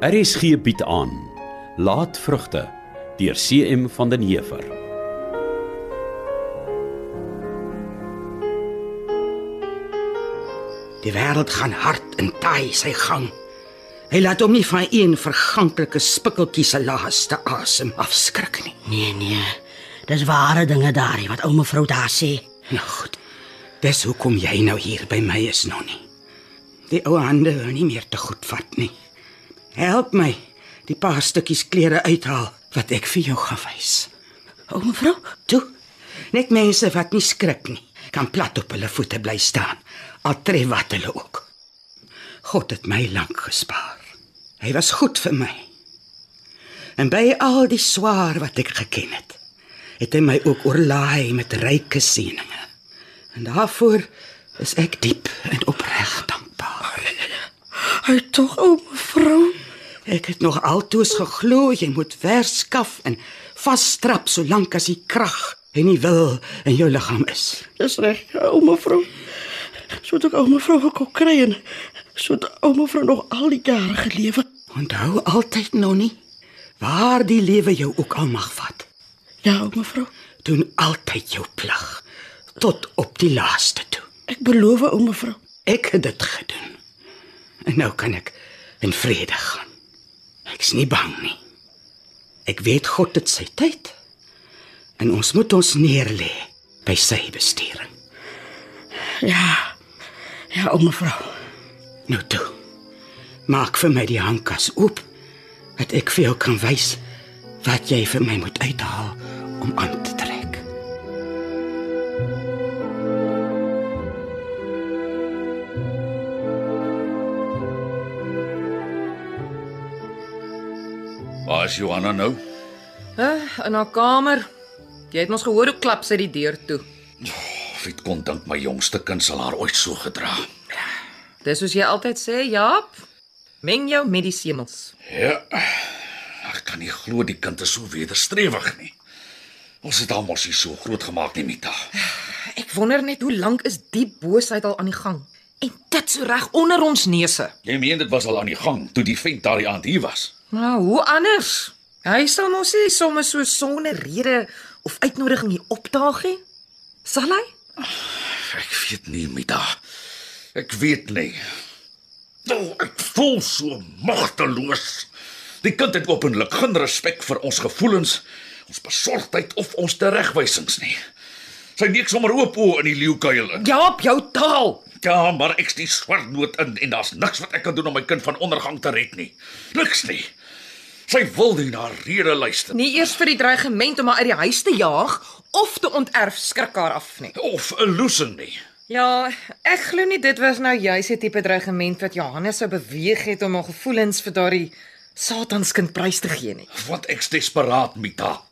RSG bied aan Laatvrugte deur CM van den Heever. Die wêreld gaan hard en taai sy gang. Hy laat hom nie van een verganklike spikkeltjie se laaste asem afskrik nie. Nee nee. Dis ware dinge daai wat ou mevrou daar sê. Nou goed. Dis hoekom jy nou hier by my is nou nie. Die ou hande wil nie meer te goed vat nie. Help my die paar stukkies klere uithaal wat ek vir jou gaan wys. Ou mevrou, Toe. Net mense wat nie skrik nie, kan plat op hulle voete bly staan. Al tref wat hulle ook. God het my lank gespaar. Hy was goed vir my. En by al die swaar wat ek geken het, het hy my ook oorlaai met ryke seëninge. En daarvoor is ek diep en opreg dankbaar. hy tog ou mevrou. Ek het nog altoos geglo jy moet verskaf en vasstrap solank as die krag en die wil in jou liggaam is. Dis reg, ou mevrou. So het ek ou mevrou gekok kry en so het ou mevrou nog al die jare gelewe. Onthou altyd nog nie waar die lewe jou ook al mag vat. Ja, ou mevrou. Doen altyd jou plig tot op die laaste toe. Ek beloof ou mevrou. Ek het dit gedoen. En nou kan ek in vrede gaan. Ek's nie bang nie. Ek weet God het sy tyd. En ons moet ons neerlê by sy besturing. Ja. Ja, ou mevrou. Nou toe. Maak vir my die handkas oop dat ek vir jou kan wys wat jy vir my moet uithaal om aan te Waar is Johanna nou? Uh, in haar kamer. Jy het mos gehoor hoe klap sy die deur toe. Of het kon dink my jongste kind sal haar ooit so gedra. Dis soos jy altyd sê, Jaap. Meng jou met die semels. Ja. Ek kan nie glo die kind is so wederstrewig nie. Ons het almal sy so groot gemaak nie, Mita. Ek wonder net hoe lank is die boosheid al aan die gang. En dit so reg onder ons neuse. Jy meen dit was al aan die gang toe die vent daardie aand hier was. Nou, hoe anders? Hy sal mos nie sommer so sonder rede of uitnodiging hier opdaag nie. Sal hy? Ek weet nie, Mita. Ek weet nie. Oh, ek voel so magteloos. Die kind het openlik geen respek vir ons gevoelens, ons besorgdheid of ons teregwysings nie. Sy neek sommer oop oë in die leeukuil in. Jaap, jou taal. Ja, maar ek's die swart noot in en daar's niks wat ek kan doen om my kind van ondergang te red nie. Niks nie. Sy wil nie na rede luister Nie eers vir die dreigement om haar uit die huis te jaag of te onterf skrik haar af nie. of 'n loesen nie. Ja, ek glo nie dit was nou juis die tipe dreigement wat Johannes sou beweeg het om haar gevoelens vir daardie satanskind prys te gee nie. Wat ek's desperaat, Mita.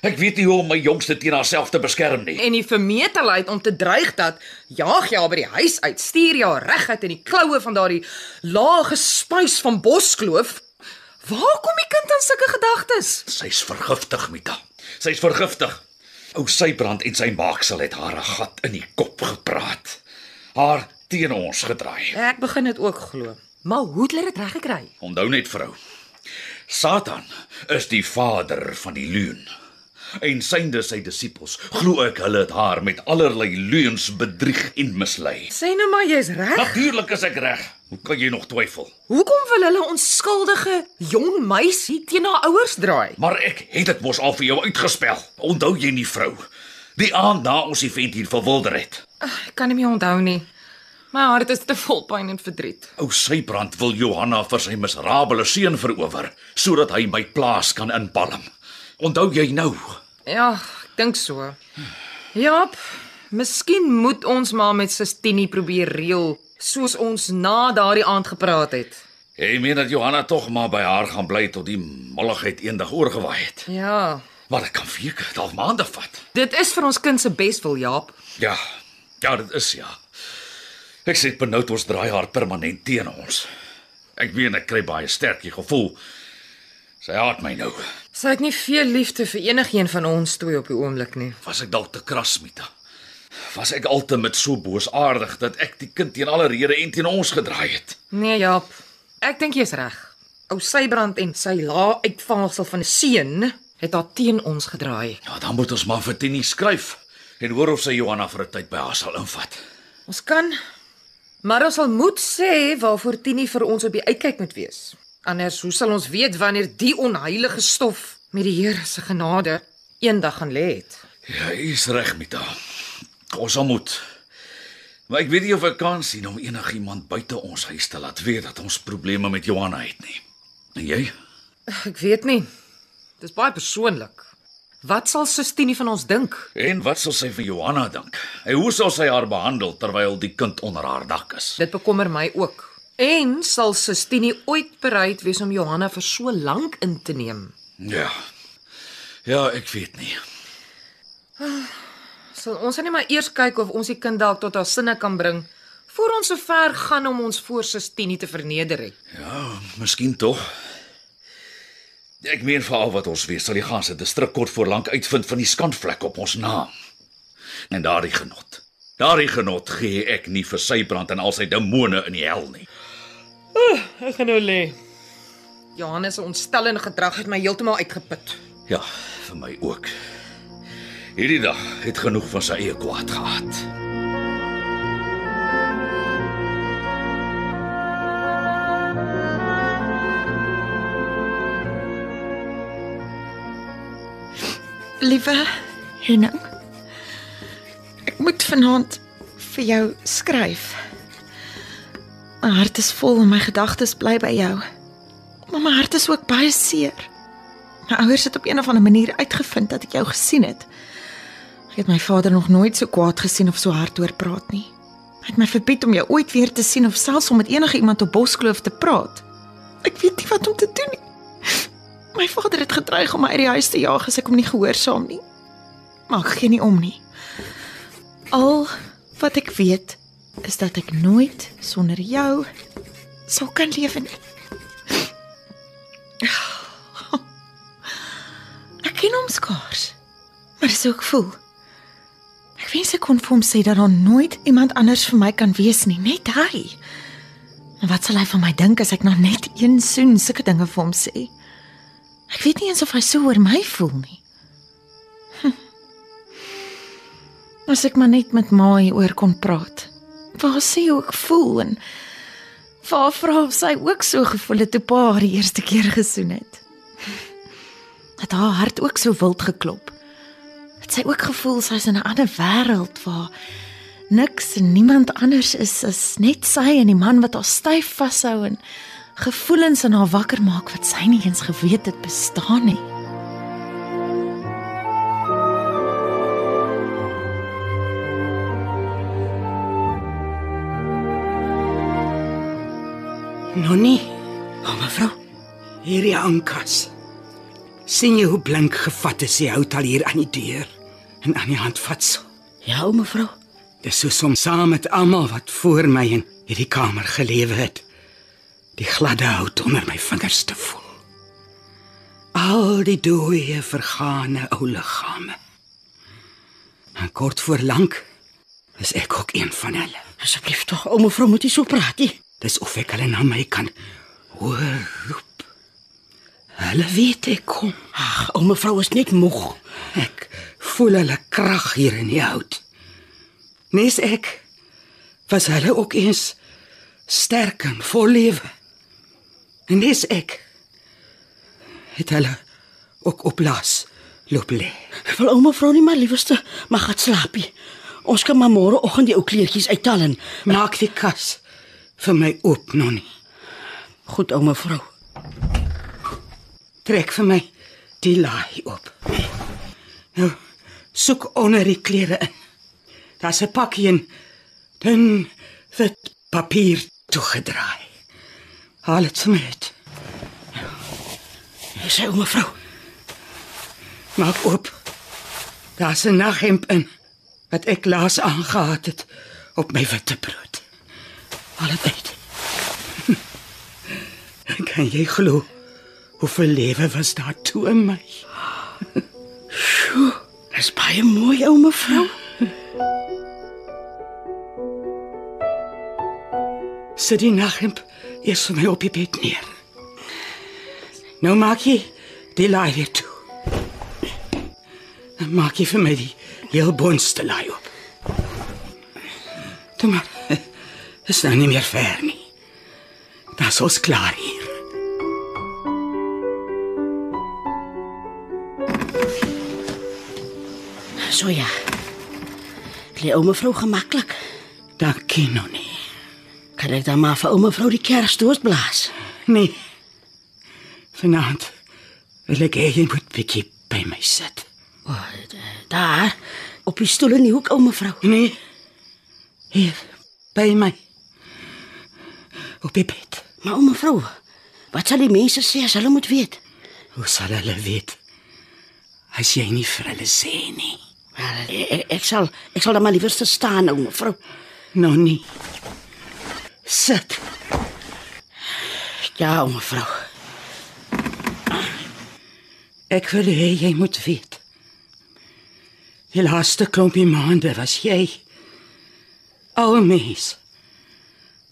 Ek weet nie hoe om my jongste teen haarself te beskerm nie. En die vermetelheid om te dreig dat jaag jy haar by die huis uit, stuur jy haar reguit in die kloue van daardie lae gespuis van Boskloof. Waar kom die kind aan sulke gedagtes? Sy's vergiftig, Mita. Sy's vergiftig. Ou Sybrand en sy maaksel het haar 'n gat in die kop gepraat. Haar teen ons gedraai. Ek begin dit ook glo. Maar hoe het hulle dit reg gekry? Onthou net vrou. Satan is die vader van die leuen. En synde sy disippels, glo ek hulle het haar met allerlei leuns bedrieg en mislei. Sê nou maar jy's reg. Natuurlik is ek reg. Hoe kan jy nog twyfel? Hoekom wil hulle onskuldige jong meisie teen haar ouers draai? Maar ek het dit mos al vir jou uitgespel. Onthou jy nie vrou? Die aand na ons die vent hier verwilder het. Ek kan nie meer onthou nie. My hart is te vol pyn en verdriet. Ou Sybrand wil Johanna vir sy miserabele seun verower sodat hy my plaas kan inpalm. Onthou jy nou? Ja, ek dink so. Jaap, miskien moet ons maar met Sistini probeer reël soos ons na daardie aand gepraat het. Jy meen dat Johanna tog maar by haar gaan bly tot die molligheid eendag oorgewaai het. Ja, Maar dit kan weke, dalk maande vat. dit is vir ons kind se beswil, Jaap. Ja. Ja, dit is ja. Ek sê benoud ons draai haar permanent teen ons. Ek weet ek kry baie sterk die gevoel. Sy haat my nou. Sy het nie veel liefde vir enigiemand van ons twee op die oomblik nie. Was ek dalk te kras haar? Was ek altyd met so boosaardig dat ek die kind teen alle rede en teen ons gedraai het? Nee, Jaap. Ek dink jy's reg. Ou Sybrand en sy lae uitvalsel van 'n seun het haar teen ons gedraai. Ja, dan moet ons maar vir Tini skryf en hoor of sy Johanna vir 'n tyd by haar sal invat. Ons kan maar ons sal moet sê waarvoor Tini vir ons op die uitkyk moet wees. Anders hoe sal ons weet wanneer die onheilige stof met die Here se genade eendag gaan lê het? Ja, jy is reg, Mita. Ons sal moet. Maar ek weet nie of ek kan sien om enigiemand buite ons huis te laat weet dat ons probleme met Johanna het nie. En jy? Ek weet nie. Dis baie persoonlik. Wat sal Sustini van ons dink? En wat sal sy van Johanna dink? En hoe sal sy haar behandel terwyl die kind onder haar dak is? Dit bekommer my ook. En sal Sustini ooit bereid wees om Johanna vir so lank in te neem? Ja. Ja, ek weet nie. Sal ons net maar eers kyk of ons die kind dalk tot haar sinne kan bring voor ons so ver gaan om ons voor Sustini te verneder het. Ja, miskien tog. Ek meen veral wat ons weet, sal die ganse distrik kort voor lank uitvind van die skandvlek op ons naam. En daardie genot. Daardie genot gee ek nie vir sy brand en al sy demone in die hel nie. Ek gaan nou lê. Johannes se ontstellende gedrag het my heeltemal uitgeput. Ja, vir my ook. Hierdie dag het genoeg van sy eie kwaad gehad. Liewe Henning. Ek moet vanaand vir jou skryf. My hart is vol en my gedagtes bly by jou. Maar my hart is ook baie seer. My ouers het op een of ander manier uitgevind dat ek jou gesien het. Ek het my vader nog nooit so kwaad gesien of so hard oor praat nie. Hy het my verbied om jou ooit weer te sien of selfs om met enige iemand op Boskloof te praat. Ek weet nie wat om te doen nie. My vader het gedreig om my uit die huis te jaag as ek hom nie gehoorsaam nie. Maar ek gee nie om nie. Al wat ek weet is dat ek nooit sonder jou sou kan lewe nie. Ek ken hom skaars. Maar dis hoe ek voel. Ek wens ek kon vir hom sê dat daar nooit iemand anders vir my kan wees nie, net hy. En wat sal hy van my dink as ek nog net een soen sulke dinge vir hom sê? Ek weet nie eens of hy so oor my voel nie. Hm. As ek maar net met ma hieroor kon praat. Waar sê hoe ek voel en waar vra of sy ook so gevoel het toe pa haar die eerste keer gesoen het. Het haar hart ook so wild geklop. Het sy ook gevoel sy's in 'n ander wêreld waar niks en niemand anders is as net sy en die man wat haar styf vashou en gevoelens in haar wakker maak wat sy nie eens geweet het bestaan nie. Nonnie, O, mevrou. hierdie ankas. sien jy hoe blink gevat is die hout al hier aan die deur en aan die handvatsel. Ja, o, mevrou. Dis soos om saam met almal wat voor my in hierdie kamer gelewe het, die gladde hout onder my vingers te voel. Al die dooie vergane ou liggame. En kort voor lank is ek ook een van hulle. Asseblief tog, o, mevrou, moet nie so praat nie. Dis of ek hulle na my kan hoor roep. Hulle weet ek kom. Ag, o, mevrou is net moeg. Ek voel hulle krag hier in die hout. Nes ek was hulle ook eens sterk en vol lewe. En nes ek het hulle ook op las loop lê. Wil o, mevrou nie maar liewste maar gaan slaapie. Ons kan maar môreoggend die ou kleertjies uittal en Maak die kas vir my oop, Nonnie. goed o, mevrou. Trek vir my die laai op. Nou, soek onder die klere in. Daar's 'n pakkie in dun wit papier toegedraai. Haal dit vir my uit. Jy sê o, mevrou. Maak oop. Daar's 'n naghemp in wat ek laas aangehaat het op my witte brood. Haal dit uit. Kan jy glo hoeveel lewe was daar toe in my? Dis baie mooi o, mevrou. Sit die naghemp eers vir my op die bed neer. Nou maak jy die laai weer toe. Dan maak jy vir my die heel boonste laai op. Toe maar. Is nou nie meer ver nie. Dan is ons klaar hier. So ja. Lê ouma vrou gemaklik. Dankie nog nie. Kan ek dan maar vir ouma vrou die kersdoos blaas? Nee. Vanaand wil ek hê jy moet bietjie by my sit. Oh, daar op die stoel in die hoek ouma vrou. Nee. Hier by my. Op die bed. Maar ouma vrou, wat sal die mense sê as hulle moet weet? Hoe sal hulle weet? As jy nie vir hulle sê nie. Wel, ek, ek sal ek sal dan maar liewer staan ouma vrou. Nou nie. Sit. Ja, ouma vrou. Ek wil hê jy moet weet. Die laaste klompie maande was jy ou mens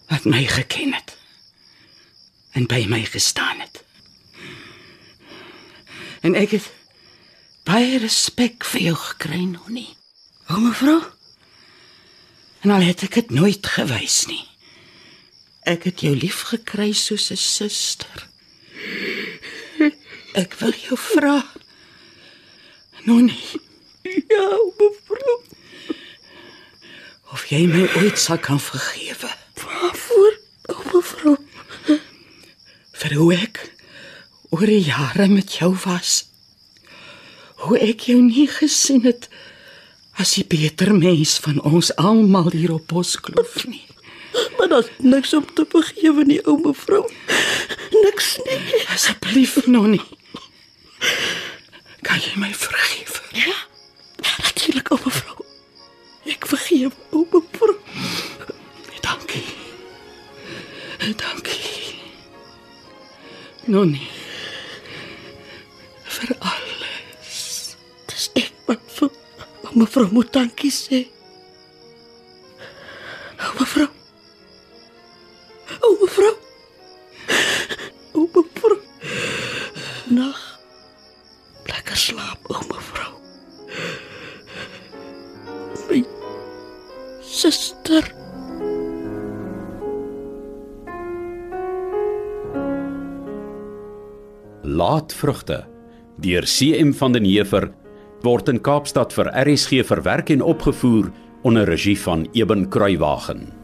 wat my geken het en by my gestaan het. En ek het baie respek vir jou gekry nog nie. Ouma vrou? En al het ek dit nooit gewys nie. Ek het jou lief gekry soos 'n suster. Ek wil jou vra. Nonnie, Ja, ouma vrou. of jy my ooit sal kan vergewe Waarvoor? Ouma vrou. vir hoe ek oor die jare met jou was. Hoe ek jou nie gesien het as die beter mens van ons almal hier op Boskloof nie. Maar daar's niks om te vergewe nie, ouma vrou. Niks nie. Asseblief, Nonnie. Kan jy my vergewe? Ja. Natuurlik, ouma vrou. Ek vergeef ouma vrou. Dankie. Nonnie. Vir alles. Dis ek wat vir ouma vrou moet dankie sê. Ouma vrou. Ouma vrou. Ouma vrou. Nag. Lekker slaap, ouma vrou. My suster. Laatvrugte deur CM van den Heever word in Kaapstad vir RSG verwerk en opgevoer onder regie van Eben Kruiwagen.